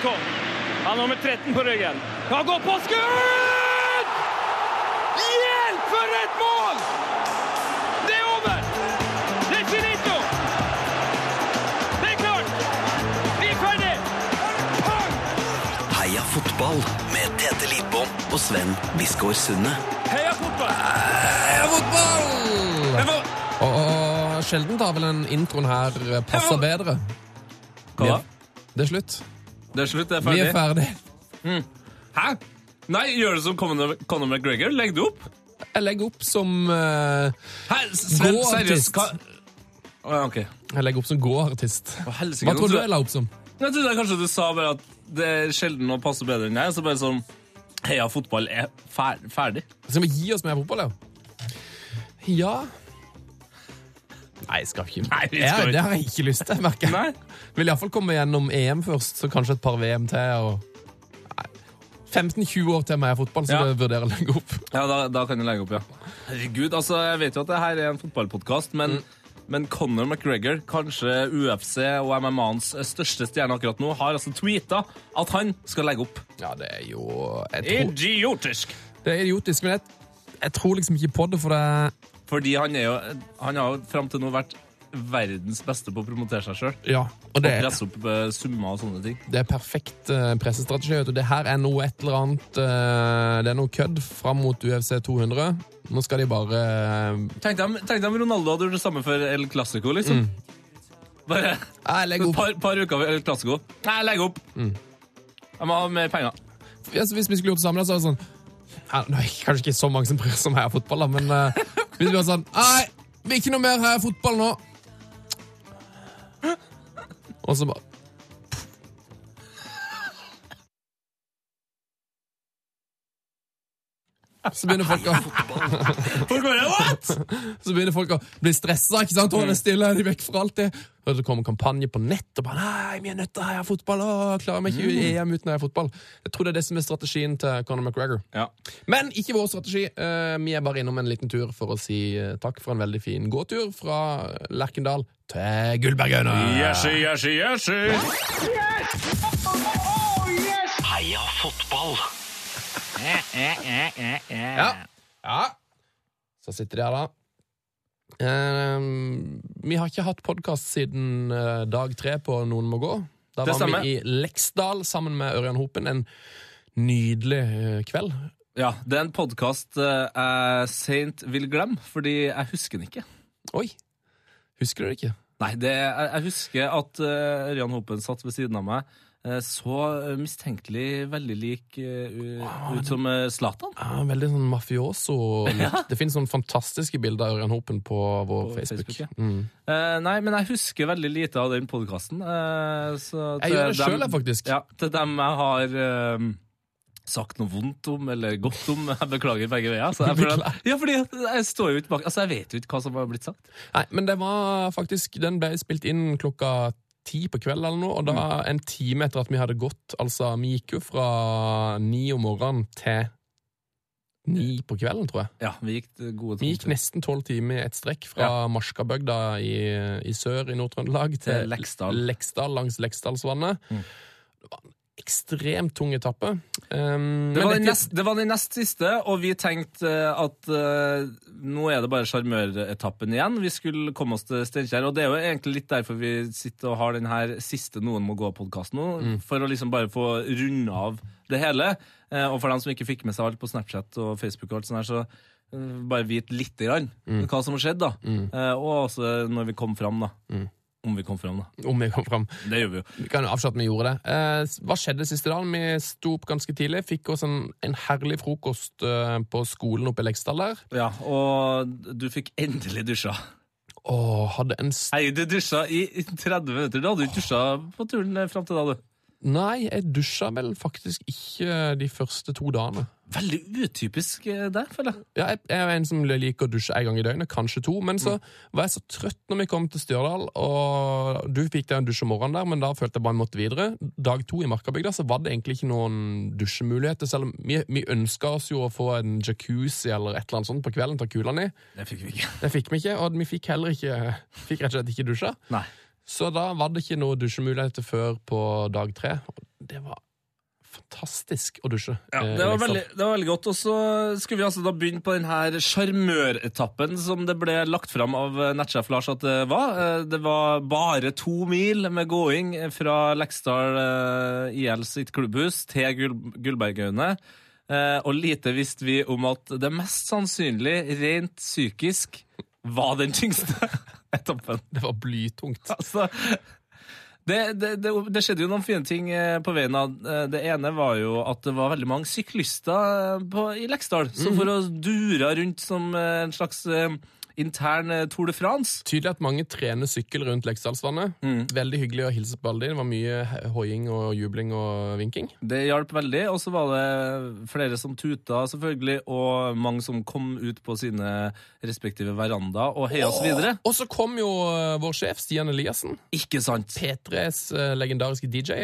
Han har nummer 13 på ryggen. Han går på skudd! Hjelp, for et mål! Det er over! Det er finito! Det er klart! Vi er ferdig! Heia fotball med Tete Lidbom og Sven Biskår Sunde. Heia fotball! Heia fotball! Og, og sjelden har vel den introen her passer bedre. Hva Ja. Det er slutt. Det er slutt, det er ferdig. Vi er ferdig. Hæ? Nei, gjør det som Conor Conor McGregor? Legg det opp. Jeg legger opp som uh, Hæ? Sven, seriøst? artist. Hva? Ja, ok. Jeg legger opp som gåartist. Oh, Hva tror du jeg la opp som? Jeg trodde kanskje du sa bare at det er sjelden å passe bedre enn deg. Så bare sånn Heia fotball er fer ferdig. Skal vi gi oss med fotball, ja? Ja Nei, jeg skal ikke. Nei, vi skal ja, ikke. det har jeg ikke lyst til, merker jeg. Nei. Vil iallfall komme gjennom EM først, så kanskje et par VM til. og... Nei, 15-20 år til med fotball, så Ja. jeg vurderer å legge opp. Ja, da, da kan du legge opp, ja. Herregud, altså, jeg vet jo at det her er en fotballpodkast, men, men Conor McGregor, kanskje UFC og MMA-ens største stjerne akkurat nå, har altså tweeta at han skal legge opp. Ja, det er jo tror, Idiotisk! Det er idiotisk, men jeg, jeg tror liksom ikke på det, for det Fordi han er jo Han har jo fram til nå vært verdens beste på å promotere seg sjøl. Ja, og Og presse opp eh, summer og sånne ting. det er perfekt uh, pressestrategi. vet du. Det her er noe et eller annet uh, Det er noe kødd fram mot UFC 200. Nå skal de bare uh, Tenk deg, om- Ronaldo hadde gjort det samme for El Clásico, liksom. Bare Jeg legger et par, par uker for El Clásico. Nei, legg opp! Jeg må ha mer penger. Hvis vi skulle gjort det samme, så er det sånn kanskje ikke så mange som bryr seg om heia fotball, da, men eh, hvis vi var sånn Nei, vi er ikke noe mer heia fotball nå. Og så bare Så begynner folk å Folk bare, what?! Så begynner folk å bli stressa. ikke sant? Er stille, er de vekk fra alt det. Og det kommer kampanje på nett og bare Nei, vi er nødt til å heie fotball. Å, klarer meg ikke i EM uten å heie fotball. Jeg tror det er det som er strategien til Conor McGregor. Ja. Men ikke vår strategi. Eh, vi er bare innom en liten tur for å si eh, takk for en veldig fin gåtur fra Lerkendal til Gullbergøyene. yes, yes Yes Heia fotball! Ja. ja. Så sitter de her, da. Eh, vi har ikke hatt podkast siden eh, dag tre på Noen må gå. Da Det var stemmer. vi i Leksdal sammen med Ørjan Hopen. En nydelig eh, kveld. Ja, det er en podkast jeg seint vil glemme, fordi jeg husker den ikke. Oi! Husker du det ikke? Nei, det, jeg, jeg husker at uh, Ørjan Hopen satt ved siden av meg. Eh, så mistenkelig veldig lik uh, ut som eh, Zlatan. Ja, veldig sånn mafioso. Det finnes sånne fantastiske bilder av Ørjan Hopen på vår På Facebook. Facebook, ja. mm. uh, nei, men jeg husker veldig lite av den podkasten. Jeg gjør det selv, faktisk. Ja, til dem jeg har sagt noe vondt om, eller godt om. Jeg beklager begge veier. Jeg, ja, fordi jeg står jo ikke bak Altså, jeg vet jo ikke hva som har blitt sagt. Nei, men det var faktisk Den ble spilt inn klokka ti på kvelden eller noe, og da Mm. en time etter at vi hadde gått Altså, vi gikk jo fra ni om morgenen til ni på kvelden, tror jeg. Ja, vi gikk gode Vi gikk nesten tolv timer i et strekk fra Marskabygda i, i sør i Nord-Trøndelag til Til Leksdal. Leksdal langs Leksdalsvannet. Mm. Det var en ekstremt tung etappe. Um, Det var, den nest, det var den nest siste, og vi tenkte eh, at uh, nå er det bare sjarmøretappen igjen. Vi skulle komme oss til Steinkjer, og det er jo egentlig litt derfor vi sitter og har den her siste Noen må gå-podkasten nå. Mm. For å liksom bare få runde av det hele. Uh, og for dem som ikke fikk med seg alt på Snapchat og Facebook, og alt sånt her, så uh, bare vite lite grann Mm. hva som har skjedd. da. Eh, og også når vi kom fram, da. Om vi kom fram, da. Om vi kom fram. Det gjør vi jo. Vi kan jo avsløre at vi gjorde det. Eh, hva skjedde siste dagen? Vi sto opp ganske tidlig, fikk oss en, en herlig frokost eh, på skolen oppe i Leksdal der. Ja, Og du fikk endelig dusja. Åh, hadde en st Nei, du dusja i i 30 minutter. Du hadde jo ikke dusja på turen eh, fram til da, du. Nei, jeg dusja vel faktisk ikke de første to dagene. Veldig utypisk eh, der, føler jeg. Ja, jeg, jeg er en som liker å dusje en gang i døgnet, kanskje to. Men så var jeg så trøtt når vi kom til Stjørdal, og du fikk deg en dusj om morgenen der, men da følte jeg bare jeg måtte videre. Dag to i Markabygda så var det egentlig ikke noen dusjemuligheter, selv om vi, vi ønska oss jo å få en jacuzzi eller et eller annet sånt på kvelden til kulene i. Det fikk vi ikke. Det fikk vi ikke, og vi fikk heller ikke Fikk rett og slett ikke dusja. Nei. Så da var det ikke noe dusjemuligheter før på dag tre. det var fantastisk å dusje. Ja, eh, det, var veldig, det var veldig godt. Og så skulle vi altså da begynne på denne sjarmøretappen som det ble lagt fram av nettsjef Lars at det var. Eh, Det var bare to mil med gåing fra Leksdal eh, IL sitt klubbhus til Gull Gullbergøyene. Og lite visste vi om at det mest sannsynlig, rent psykisk, var den tyngste etappen. Det var blytungt. Altså, det, det, det, det skjedde jo noen fine ting eh, på veien. av. Eh, Det ene var jo at det var veldig mange syklister eh, på, i Leksdal som for å dura rundt som en slags intern eh, Tour de France. Tydelig at mange trener sykkel rundt Leksdalsvannet. Mm. Veldig hyggelig å hilse på alle de. Det var mye hoiing og jubling og vinking. Det hjalp veldig. Og så var det flere som tuta, selvfølgelig, og mange som kom ut på sine respektive verandaer og heia oss videre. Og så kom jo eh, vår sjef, Stian Eliassen. Ikke sant? P3s eh, legendariske DJ.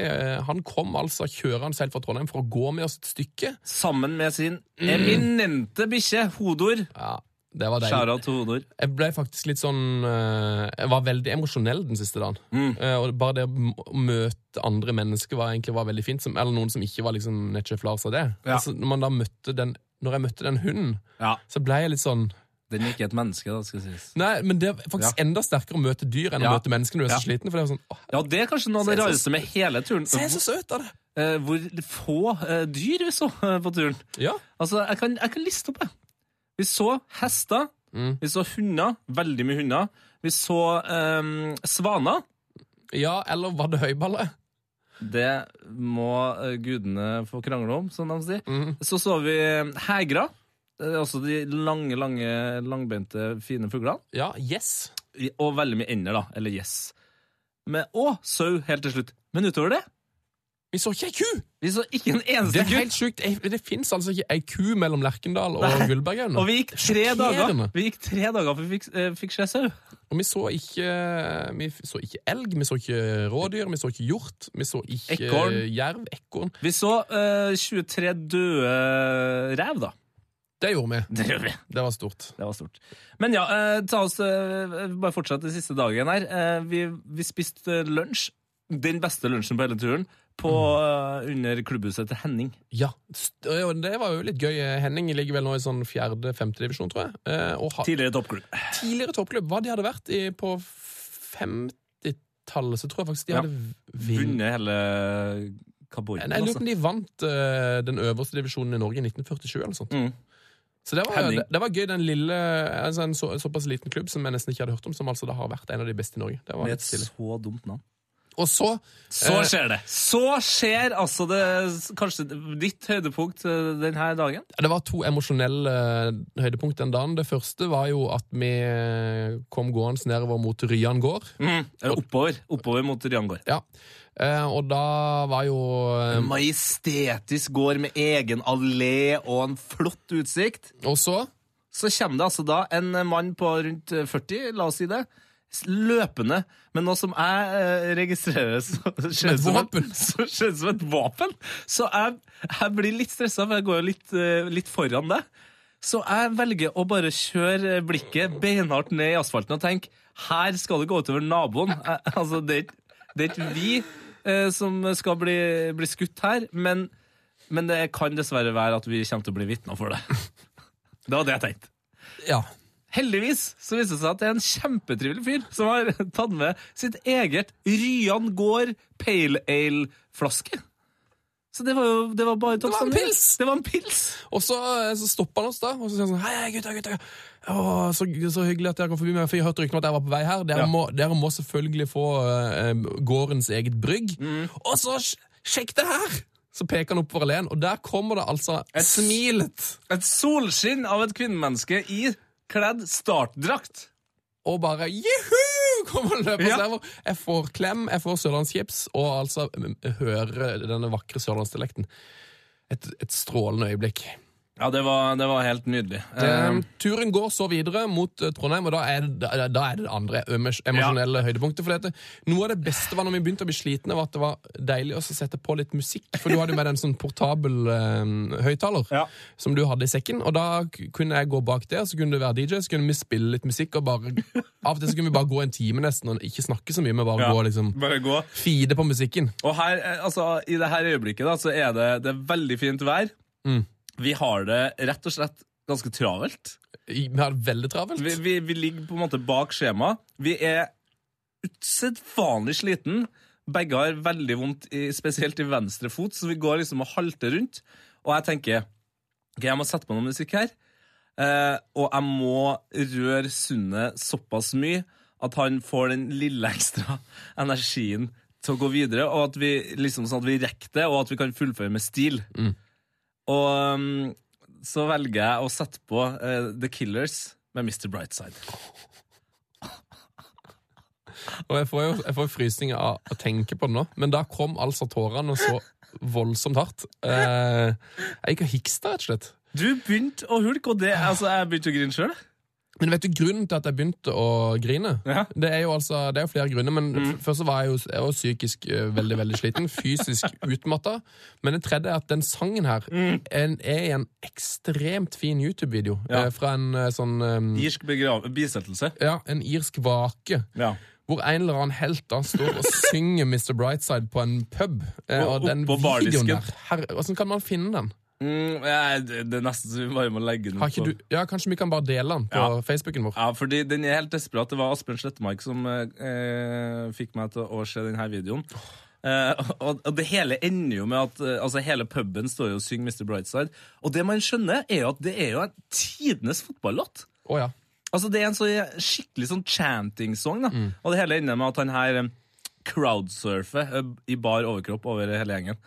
Han kom altså kjørende selv fra Trondheim for å gå med oss et stykke. Sammen med sin eminente bikkje, Hodor. Ja, det var deilig. Til Hodor. Jeg ble faktisk litt sånn eh, Jeg var veldig emosjonell den siste dagen. Mm. Eh, og bare det å møte andre mennesker var egentlig var veldig fint. Som, eller noen som ikke var liksom Netchef Lars av det. Ja. Altså, når, den, når jeg møtte den hunden, Ja. så ble jeg litt sånn Den er ikke et menneske, da, skal sies. Nei, men det er faktisk Ja. enda sterkere å møte dyr enn å møte mennesker når du er så sliten. For det er sånn, åh, Ja, det er kanskje noe av det rareste med hele turen. Se så søt av det! Eh, hvor få dyr vi så på turen. Ja. Altså, jeg kan, jeg kan liste opp, jeg. Vi så hester. Mm. Vi så hunder. Veldig mye hunder. Vi så um, svaner. ja, eller var det høyballer? Det må eh, gudene få krangle om, som de sier. Mm. Så så vi hegra. Det er også de lange, lange, langbeinte, fine fuglene. Ja, yes. Og veldig mye ender, da. Eller yes. Men- Og sau, helt til slutt. Men utover det Vi så ikke ei ku! Vi så ikke en eneste Det er helt sjukt. Det fins altså ikke ei ku mellom Lerkendal og Gullbergøyene. Og vi gikk tre dager Vi gikk tre dager før vi fikk, eh, fikk se sau. Og vi så ikke Vi så ikke elg, vi så ikke rådyr, vi så ikke hjort, vi så ikke Ekorn. eh, jerv, ekorn. Vi så eh, 23 døde rev, da. Det gjorde vi. Det gjorde vi. Det var stort. Det var stort. Men ja, eh, ta oss eh, bare fortsett den siste dagen her. Eh, vi, vi spiste lunsj. Den beste lunsjen på hele turen. På, eh, under klubbhuset til Henning. Ja, Det var jo litt gøy. Henning ligger vel nå i sånn fjerde-femte divisjon, tror jeg. Eh, har Tidligere toppklubb. tidligere toppklubb. Hva de hadde vært i på 50-tallet, så tror jeg faktisk de Ja. hadde vunnet hele Kaboiden. Jeg lurer på om de vant uh, den øverste divisjonen i Norge i 1947 eller noe sånt. Mm. Så det var, det, det var gøy, den lille altså En så, såpass liten klubb som jeg nesten ikke hadde hørt om, som altså da har vært en av de beste i Norge. Det var Med et så dumt navn. Og så Så Eh, skjer det! Så skjer altså det kanskje ditt høydepunkt eh, denne dagen. Det var to emosjonelle eh, høydepunkt den dagen. Det første var jo at vi kom gående nedover mot Ryan gård. Mm, Oppover. Oppover mot Riangård. Ja. Eh, og da var jo Majestetisk gård med egen allé og en flott utsikt. Og så Så kommer det altså da en mann på rundt 40, la oss si det, løpende med noe som jeg eh, registrerer så- et som som et våpen. Så jeg, jeg blir litt stressa, for jeg går jo litt, eh, litt foran deg. Så jeg velger å bare kjøre blikket beinhardt ned i asfalten og tenke her skal det gå utover naboen. Jeg, altså, det, er ikke- det er ikke vi eh, som skal bli, bli skutt her, men, men det kan dessverre være at vi kommer til å bli vitner for det. Det var det jeg tenkte. Ja. Heldigvis så viste det seg at det er en kjempetrivelig fyr som har tatt med sitt eget Ryan gård Pale Ale-flaske. Så det var jo det var bare det var en pils! Det var en pils! Og så, eh, så stoppa han oss da, og så sier han sånn Hei, gutta, gutta. Å, så, så hyggelig at dere kom forbi meg, for jeg hørte ryktene om at jeg var på vei her. Dere, Ja. må, dere må selvfølgelig få uh, gårdens eget brygg. Mm. Og så sj- sjekk det her! Så peker han oppover alene, og der kommer det altså Et- smilet. Et solskinn av et kvinnemenneske i kledd startdrakt. Og bare juhu! Kommer løpende. Ja. Så Jeg, får, klem, jeg får sørlandschips, og altså hører høre denne vakre sørlandsdialekten. Et, et strålende øyeblikk. Ja, det var, det var helt nydelig. Eh, Eh, turen går så videre mot eh, Trondheim, og da er det da, er det det andre emosjonelle emosjonelle høydepunktet. For dette, noe av det beste var når vi begynte å bli slitne, var at det var deilig å sette på litt musikk. For du hadde jo med en sånn portabel um, høyttaler Ja. som du hadde i sekken. Og da kunne jeg gå bak der, så kunne du være DJ, så kunne vi spille litt musikk. Og bare, av og til så kunne vi bare gå en time nesten og ikke snakke så mye, men bare Ja. gå liksom Bare gå. fide på musikken. Og her, altså, i det her øyeblikket da, så er det, det er veldig fint vær. Mm. Vi har det rett og slett ganske travelt. Vi har det veldig travelt. Vi, vi, vi ligger på en måte bak skjema. Vi er usedvanlig sliten. Begge har veldig vondt, i, spesielt i venstre fot, så vi går liksom og halter rundt. Og jeg tenker ok, jeg må sette på noe musikk her. Eh, og jeg må røre Sunne såpass mye at han får den lille ekstra energien til å gå videre, og at vi liksom sånn at vi rekker det, og at vi kan fullføre med stil. Og um, så velger jeg å sette på uh, The Killers med Mr. Brightside. Og jeg får jo jeg får frysninger av å tenke på det nå, men da kom altså tårene så voldsomt hardt. Uh, jeg gikk og hiksta, rett og slett. Du begynte å hulke, og det, altså, jeg begynte å grine sjøl. Men vet du grunnen til at jeg begynte å grine? Ja. Det er jo altså, det er jo flere grunner, men mm. først så var jeg jo, jeg var psykisk eh, veldig veldig sliten. Fysisk utmatta. Men det tredje er at den sangen her er, er i en ekstremt fin YouTube-video. Ja. eh, Fra en eh, sånn um, Irsk bisettelse. Ja, en irsk vake. Ja. Hvor en eller annen helt da står og synger Mr. Brightside på en pub. Og og den videoen der, her, hvordan kan man finne den? Mm, jeg, det, det er nesten så vi bare må legge den ut. du, ja, Kanskje vi kan bare dele den på Ja. Facebooken vår? Ja, fordi den er helt desperat. Det var Asbjørn Slettemark som eh, eh, fikk meg til å se denne videoen. Eh, og, og det hele ender jo med at eh, altså hele puben står jo og synger Mr. Brightside. Og det man skjønner, er jo at det er jo en tidenes fotballåt. Oh, ja. Altså Det er en så skikkelig sånn chanting-song. da Mm. Og det hele ender med at han her eh, crowdsurfer i bar overkropp over hele gjengen.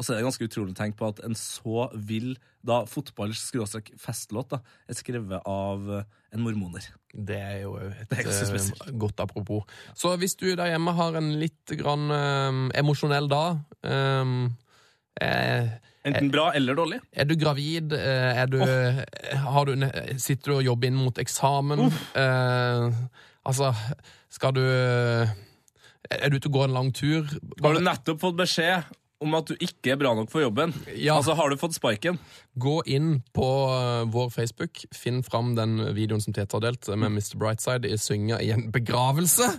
Og så er det ganske utrolig å tenke på at en så vill da fotball-festlåt er skrevet av eh, en mormoner. Det er jo et er eh, godt apropos. Så hvis du der hjemme har en litt grann eh, emosjonell dag um, eh, Enten bra eller dårlig. Er du gravid? Er du, har du, sitter du og jobber inn mot eksamen? Eh, altså, skal du Er du ute og går en lang tur? Har du nettopp fått beskjed om at du ikke er bra nok for jobben? Ja. Altså, Har du fått sparken? Gå inn på eh, vår Facebook, finn fram den videoen som Tete har delt med Mr. Brightside i synga i en begravelse.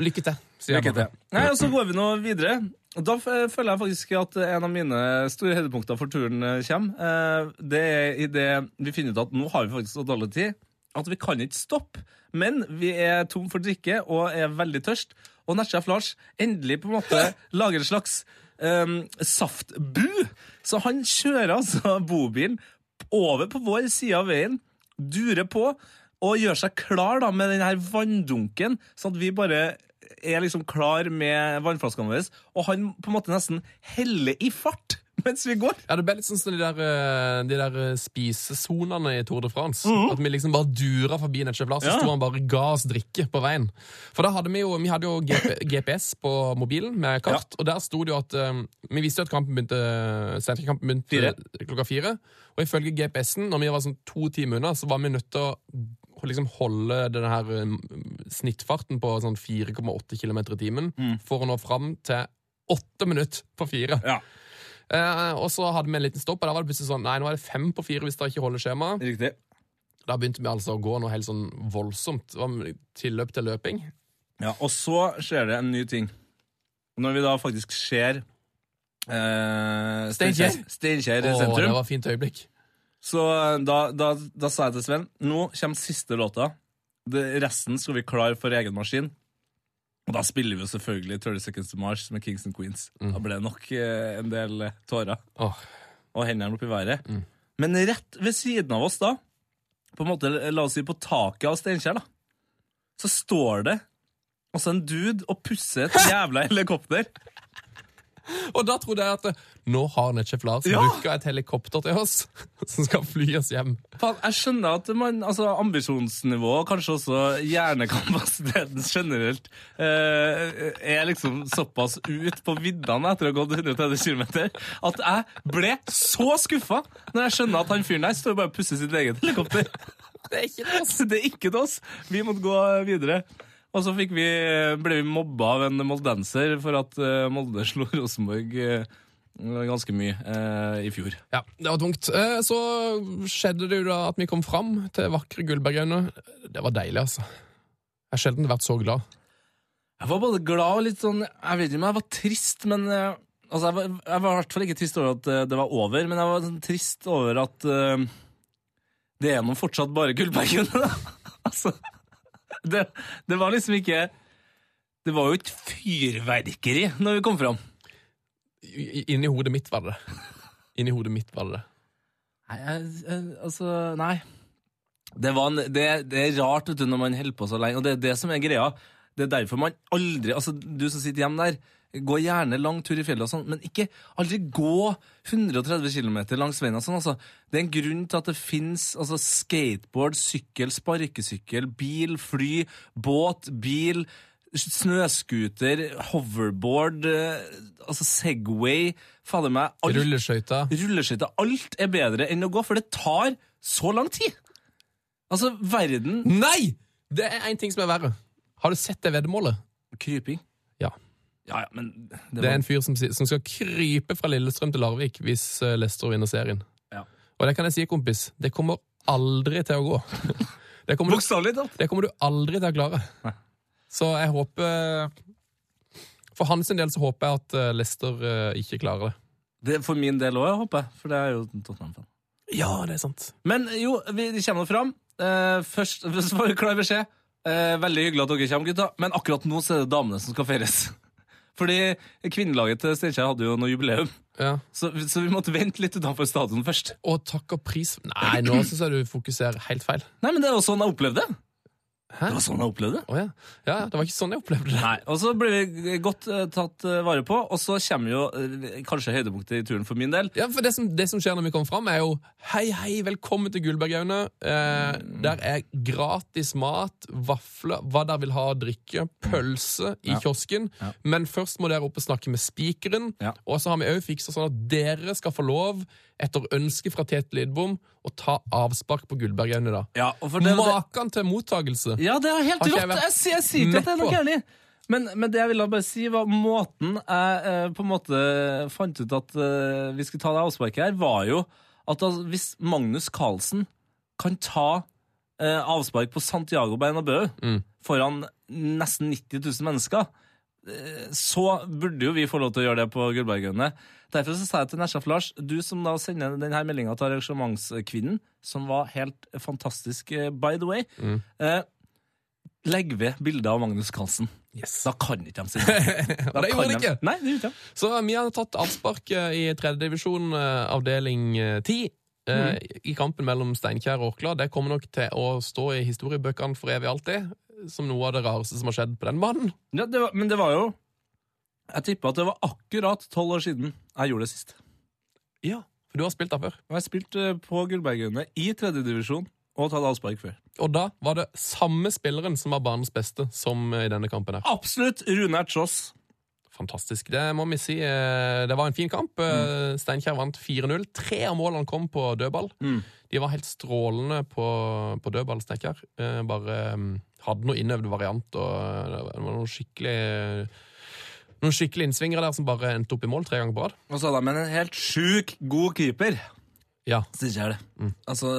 Lykke til, Lykke til. Nei, og Så går vi nå videre. Da føler jeg faktisk at en av mine store høydepunkter for turen eh, kommer. Eh, Det er i det vi finner ut at nå har vi faktisk så dårlig tid at vi kan ikke stoppe. Men vi er tom for drikke og er veldig tørst. Og Nesjef Lars endelig på en måte lager en slags um, saftbu. Så han kjører altså bobilen over på vår side av veien, durer på og gjør seg klar da med den her vanndunken, sånn at vi bare er liksom klar med vannflaskene våre, og han på en måte nesten heller i fart mens vi går. Ja, Det ble litt sånn som de der, eh, de der eh, spisesonene i Tour de France. At vi liksom bare dura forbi Netchef Lars, så sto han bare ga oss drikke på veien. For da hadde vi jo, vi hadde jo GP, GPS på mobilen med kart, og der sto det jo at um, Vi visste jo at kampen begynte senterkampen begynte Fire. klokka fire. Og ifølge GPS-en, når vi var sånn to timer unna, så var vi nødt til å liksom holde denne her snittfarten på sånn 4,8 km i timen for å nå fram til åtte minutter på fire. Ja, og så hadde vi en liten stopp, og da var det plutselig sånn Nei, nå er det fem på fire hvis dere ikke holder skjema. riktig. Da begynte vi altså å gå noe helt sånn voldsomt. Tilløp til løping. Ja, og så skjer det en ny ting. Når vi da faktisk ser eh, Steinkjer. sentrum. Å, det var fint øyeblikk. så da, da, da sa jeg til Sven nå kommer siste låta. Det, resten skal vi klare for egen maskin. Og da spiller vi jo selvfølgelig 30 Seconds to Mars med Kings and Queens. Da ble det nok eh, en del eh, tårer Oh. og hendene opp i været. Men rett ved siden av oss da, på en måte, la oss si på taket av Steinkjer, da, så står det altså en dude og pusser et jævla helikopter. Og da trodde jeg at eh, nå har Netchef Larsen Ja. booka et helikopter til oss som skal fly oss hjem. Jeg skjønner at man, altså ambisjonsnivået, kanskje også hjernekapasiteten generelt, eh, er liksom såpass ut på viddene etter å ha gått 130 km, at jeg ble så skuffa når jeg skjønner at han fyren der står bare og pusser sitt eget helikopter. Det er ikke det, oss. Det er ikke til oss. Vi måtte gå videre. Og så fikk vi, ble vi mobba av en moldenser for at eh, Molde slo Rosenborg eh, ganske mye eh, i fjor. Ja, det var tungt. Eh, Så skjedde det jo da at vi kom fram til vakre Gullbergøyene. Det var deilig, altså. Jeg har sjelden vært så glad. Jeg var både glad og litt sånn Jeg vet ikke om jeg var trist, men eh, Altså, jeg var, jeg var i hvert fall ikke trist over at eh, det var over, men jeg var sånn trist over at uh, det er nå fortsatt bare Gullbergøyene, da. altså, det, det var liksom ikke Det var jo ikke fyrverkeri når vi kom fram. Inni hodet mitt var det det. Inni hodet mitt var det det. Nei, altså, nei. Det, var en, det, det er rart vet du, når man holder på så lenge, og det er det som er greia. Det er derfor man aldri altså Du som sitter hjemme der, gå gjerne lang tur i fjellet, og sånn, men ikke aldri gå 130 km langs veien. og sånn, altså. Det er en grunn til at det fins altså, skateboard, sykkel, sparkesykkel, bil, fly, båt, bil, snøscooter, hoverboard, eh, altså Segway Fader meg. alt- Rulleskøyter. rulleskøyter. Alt er bedre enn å gå, for det tar så lang tid. Altså, verden Nei! Det er én ting som er verre. Har du sett det veddemålet? Kryping. Ja. Ja, men det, Det er en fyr som, som skal krype fra Lillestrøm til Larvik hvis Lester Leicester vinner serien. Ja. Og det kan jeg si, kompis, det kommer aldri til å gå. Det kommer, du, det kommer du aldri til å klare. Så jeg håper For hans del så håper jeg at Lester Leicester eh, ikke klarer det. Det for min del òg, håper jeg, for det er jo Tottenham-fan. Ja, det er sant. Men jo, vi kommer fram. Eh, først får vi klar beskjed. Eh, veldig hyggelig at dere kommer, gutta, men akkurat nå så er det damene som skal feires. Fordi kvinnelaget til Steinkjer hadde jo noe jubileum, Ja. så, så vi måtte vente litt utenfor stadion først. Og takk og pris Nei, nå syns jeg du fokuserer helt feil. Nei, men det er jo sånn jeg opplevde det. Hæ? Det var sånn jeg opplevde det. Oh, ja. ja. Det var ikke sånn jeg opplevde det. Nei, og så ble vi godt uh, tatt uh, vare på, og så kommer jo uh, kanskje høydepunktet i turen for min del. Ja, for det som, det som skjer når vi kommer fram, er jo Hei, hei, velkommen til Gullbergøyene. Mm. der er gratis mat, vafler, hva dere vil ha å drikke, pølse i Ja. kiosken. Ja. Men først må dere opp og snakke med spikeren. Og så har vi òg fiksa sånn at dere skal få lov, etter ønske fra Tete Lidbom, å ta avspark på Gullbergøyene da. Ja, Maken til mottakelse! ja, det er helt rått! Jeg, jeg sier ikke at det er noe gærent. Men, men det jeg ville bare si, var måten jeg eh, på en måte fant ut at eh, vi skulle ta det avsparket her, var jo at altså, hvis Magnus Carlsen kan ta eh, avspark på Santiago Bernabeu Mm. foran nesten 90 000 mennesker, eh, så burde jo vi få lov til å gjøre det på Gullbergøyene. Derfor så sa jeg til Nesjaf Lars, du som da sender denne meldinga til arrangementskvinnen, som var helt fantastisk, eh, by the way, Mm. eh, legg ved bildet av Magnus Carlsen. Yes. Da kan ikke de si det. Og det gjorde de ikke. Nei, det gjorde de. Så vi har tatt avspark eh, i tredjedivisjon, avdeling ti. 10. eh, I kampen mellom Steinkjer og Orkla. Det kommer nok til å stå i historiebøkene for evig alltid. Som noe av det rareste som har skjedd på den banen. Ja, det var, men det var jo Jeg tipper at det var akkurat tolv år siden jeg gjorde det sist. Ja, For du har spilt der før. Jeg har eh, på Gullberggrunnet i tredjedivisjon og tatt avspark før. Og da var det samme spilleren som var banens beste, som eh, i denne kampen her. Absolutt Rune Ertsås. Fantastisk. Det må vi si. eh, Det var en fin kamp. Eh, Steinkjer vant 4-0. Tre av målene kom på dødball. Mm. De var helt strålende på, på dødball, Steinkjer. Eh, Bare mm, hadde noe innøvd variant, og det var noen skikkelig noen skikkelig innsvingere der som bare endte opp i mål tre ganger på rad. Og så hadde med en helt sjuk god keeper. Ja. Synes jeg det. Altså,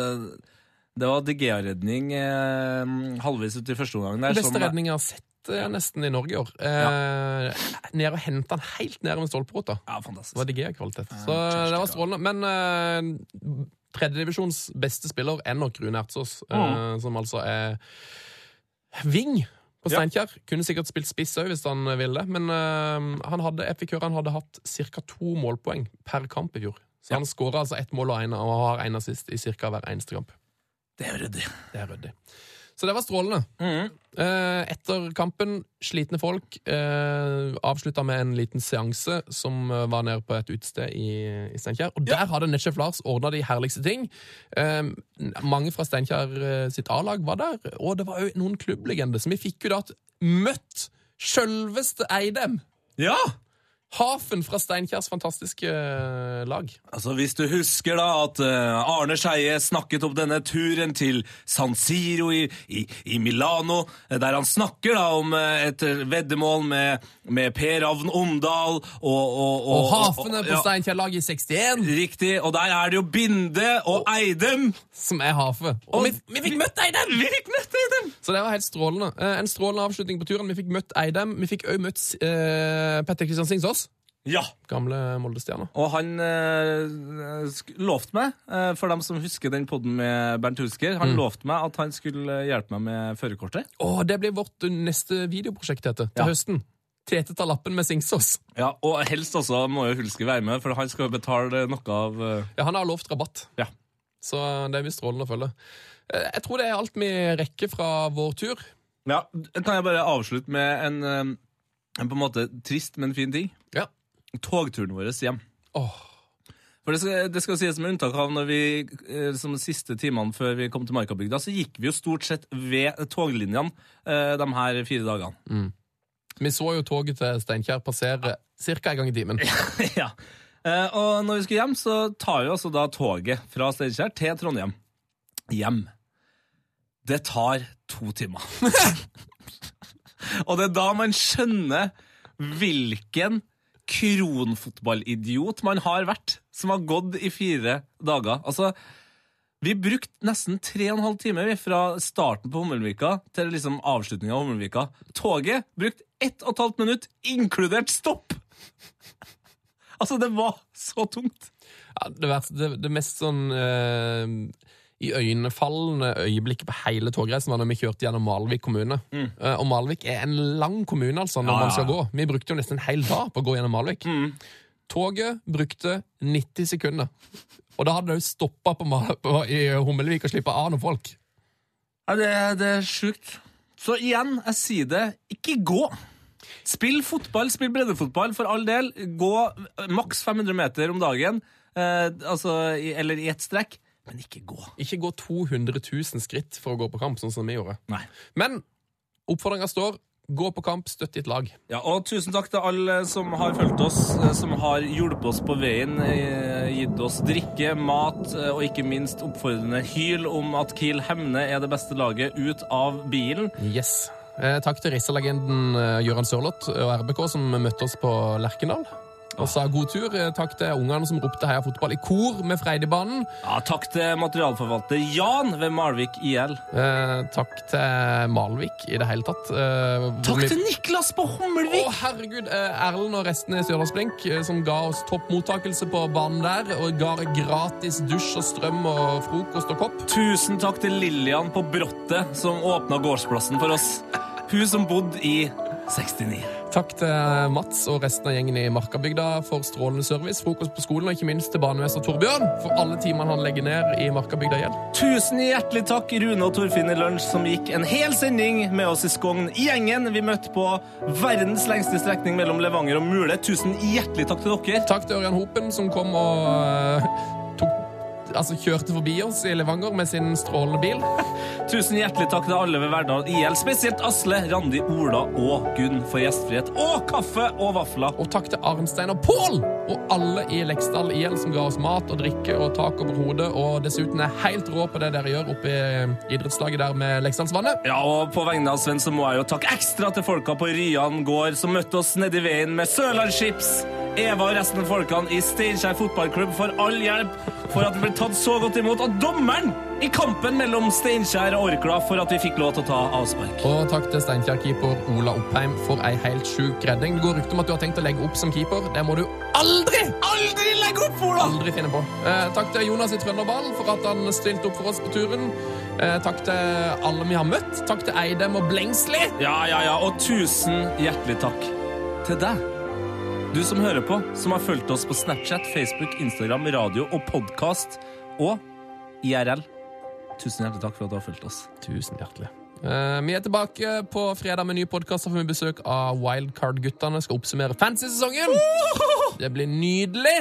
det var DGA-redning eh, halvveis ut i første omgang. der, Beste som- redning jeg har sett eh, nesten i Norge i år. Eh, Nede og henta han helt nede med stolperota. Ja, Det var DGA-kvalitet. Så ja, det var strålende. Men eh, tredjedivisjons beste spiller er nok Rune Ertsås, eh, som altså er wing på Ja. Kunne sikkert spilt spiss òg hvis han ville, men uh, han hadde, jeg fikk høre han hadde hatt ca. to målpoeng per kamp i fjor. Så han skåra altså ett mål og, en, og har én assist i ca. hver eneste kamp. Det er ryddig. Det er ryddig. Så det var strålende. Mhm. Eh, etter kampen, slitne folk. Eh, avslutta med en liten seanse som eh, var nede på et utested i, i Steinkjer. Og der hadde Netchef Lars ordna de herligste ting. Eh, mange fra Steinkjer sitt A-lag var der, og det var òg noen klubblegender. Så vi fikk jo da møtt sjølveste Eidem. Ja! Hafen fra Steinkjers fantastiske eh, lag. Altså, Hvis du husker da at eh, Arne Skeie snakket om denne turen til San Siro i, i, i Milano, eh, der han snakker da om et veddemål med, med Per Ravn Omdal og Og, Og Hafene på Steinkjer-laget i 61, Riktig, og der er det jo Binde og Eidem. som er Hafe. Og vi, vi fikk møtt Eidem! Vi fikk møtt Eidem! Så det var helt strålende. En strålende avslutning på turen. Vi fikk møtt Eidem. Vi fikk òg møtt uh, Petter Kristian Singsås. Ja. Gamle Molde-stjerna. Og han eh, lovte meg, eh, for dem som husker den podden med Bernt Hulsker, han lovte meg at han skulle hjelpe meg med førerkortet. Å, det blir vårt neste videoprosjekt, heter til Ja. høsten. Tete tar lappen med Singsås. Ja, Og helst også må jo Hulsker være med, for han skal jo betale noe av eh, Ja, han har lovt rabatt. Ja. Så det blir strålende å følge. Eh, Jeg tror det er alt vi rekker fra vår tur. Ja, Kan jeg bare avslutte med en, eh, en på en måte trist, men fin ting? Ja. Togturen vår hjem. Oh. For det skal, det skal sies med unntak av når vi, eh, som de siste timene før vi kom til Markabygda, så gikk vi jo stort sett ved toglinjene eh, de her fire dagene. Vi så jo toget til Steinkjer passere ca. en gang i timen. ja. Eh, og når vi skulle hjem, så tar vi altså da toget fra Steinkjer til Trondheim. Hjem. Det tar to timer. og det er da man skjønner hvilken kronfotballidiot man har vært, som har gått i fire dager. Altså, vi brukte nesten tre og en halv time fra starten på Hummelvika til liksom avslutninga av Hummelvika. Toget brukte ett og et halvt minutt, inkludert stopp! Altså, det var så tungt. Ja, det, det, det mest sånn eh, iøynefallende øyeblikket på hele togreisen var når vi kjørte gjennom Malvik kommune. Eh, og Malvik er en lang kommune, altså, når Mm. Ja, man skal gå. Vi brukte jo nesten en hel dag på å gå gjennom Malvik. Mm. Toget brukte 90 sekunder. Og da hadde det jo stoppa i Hummelvik og slippa av noen folk. Ja, det, det er sjukt. Så igjen, jeg sier det, ikke gå. Spill fotball, spill breddefotball, for all del. Gå maks 500 meter om dagen, eh, altså, eller i ett strekk, men ikke gå. Ikke gå 200 000 skritt for å gå på kamp, sånn som vi gjorde. Nei. Men oppfordringa står gå på kamp, støtt ditt lag. Ja, og tusen takk til alle som har fulgt oss, eh, som har hjulpet oss på veien, eh, gitt oss drikke, mat eh, og ikke minst oppfordrende hyl om at Kiel Hemne er det beste laget ut av bilen. Yes. Eh, takk til Rissa-legenden eh, Gøran Sørloth og RBK som møtte oss på Lerkendal. Og sa god tur. Eh, takk til ungene som ropte heia fotball i kor med Freidebanen. Ja, takk til materialforvalter Jan ved Malvik IL. Eh, takk til Malvik i det hele tatt. Eh, Takk vi- til Niklas på Å, Hummelvik! herregud! eh, Erlend og resten i Stjørdalsblink eh, som ga oss topp mottakelse på banen der, og ga gratis dusj og strøm og frokost og kopp. Tusen takk til Lillian på Brottet, som åpna gårdsplassen for oss. Hun som bodde i 69. Takk til Mats og resten av gjengen i Markabygda for strålende service, frokost på skolen, og ikke minst til banemester Torbjørn for alle timene han legger ned i Markabygda igjen. Tusen hjertelig takk, Rune og Torfinn i Lunsj, som gikk en hel sending med oss i Skogn. Gjengen vi møtte på verdens lengste strekning mellom Levanger og Mule. Tusen hjertelig takk til dere. Takk til Ørjan Hopen som kom og eh, Altså kjørte forbi oss i Levanger med sin strålende bil. Tusen hjertelig takk til alle ved Verdal IL, spesielt Asle, Randi, Ola og Gunn for gjestfrihet. Og kaffe og vafler. Og takk til Arnstein og Pål og alle i Leksdal IL som ga oss mat og drikke og tak over hodet, og dessuten er helt rå på det dere gjør oppe i idrettslaget der med Leksdalsvannet. Ja, og på vegne av Sven så må jeg jo takke ekstra til folka på Ryan gård som møtte oss nedi veien med Sørlandsskips. Eva og resten av folkene i Steinkjer fotballklubb for all hjelp for at vi ble tatt så godt imot av dommeren i kampen mellom Steinkjer og Orkla for at vi fikk lov til å ta avspark. Og takk til Steinkjer-keeper Ola Oppheim for ei helt sjuk redning. Det går rykte om at du har tenkt å legge opp som keeper. Det må du aldri, Aldri legge opp, Ola! aldri finne på. Eh, takk til Jonas i Trønderball for at han stilte opp for oss på turen. Eh, takk til alle vi har møtt. Takk til Eidem og Blengsli. Ja, ja, ja, og tusen hjertelig takk til deg. Du som hører på, som har fulgt oss på Snapchat, Facebook, Instagram, radio og podkast og IRL. Tusen hjertelig takk for at du har fulgt oss. Tusen hjertelig. Uh, vi er tilbake på fredag med ny podkast. Da får vi besøk av Wildcard-guttene. Skal oppsummere fancy-sesongen! Det blir nydelig.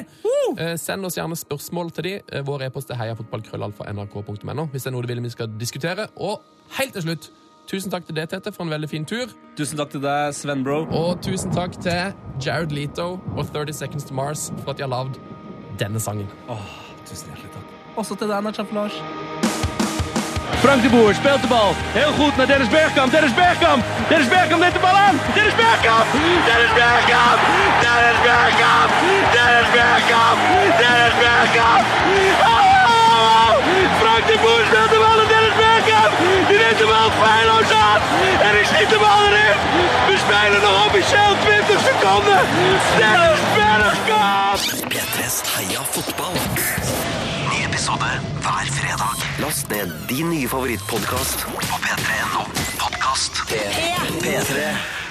Uh, send oss gjerne spørsmål til de. Uh, Vår e-post er heiafotballkrøllalfa.nrk.no hvis det er noe du vil vi skal diskutere. Og helt til slutt, tusen takk til deg, Tete, for en veldig fin tur. Tusen takk til deg, Sven Bro. Og tusen takk til Jared Leto og 30 Seconds to Mars for at de har lagd denne sangen. Åh, Tusen hjertelig takk. Også til deg, Nachaf Lars. Frank de Boer speelt de bal. Heel goed naar Dennis Bergkamp. Dennis Bergkamp. Dennis Bergkamp neemt de bal aan. Dennis Bergkamp. Dennis Bergkamp. Dennis Bergkamp. Dennis Bergkamp. Dennis Bergkamp. Oh! Frank de Boer speelt de bal aan Die neemt de bal feilloos aan. En ik schiet de bal erin. We spelen nog officieel 20 seconden. Dennis Bergkamp. P3s Heia fotball. Ny episode hver fredag. Last ned din nye favorittpodkast på p3.no. Podkast P3.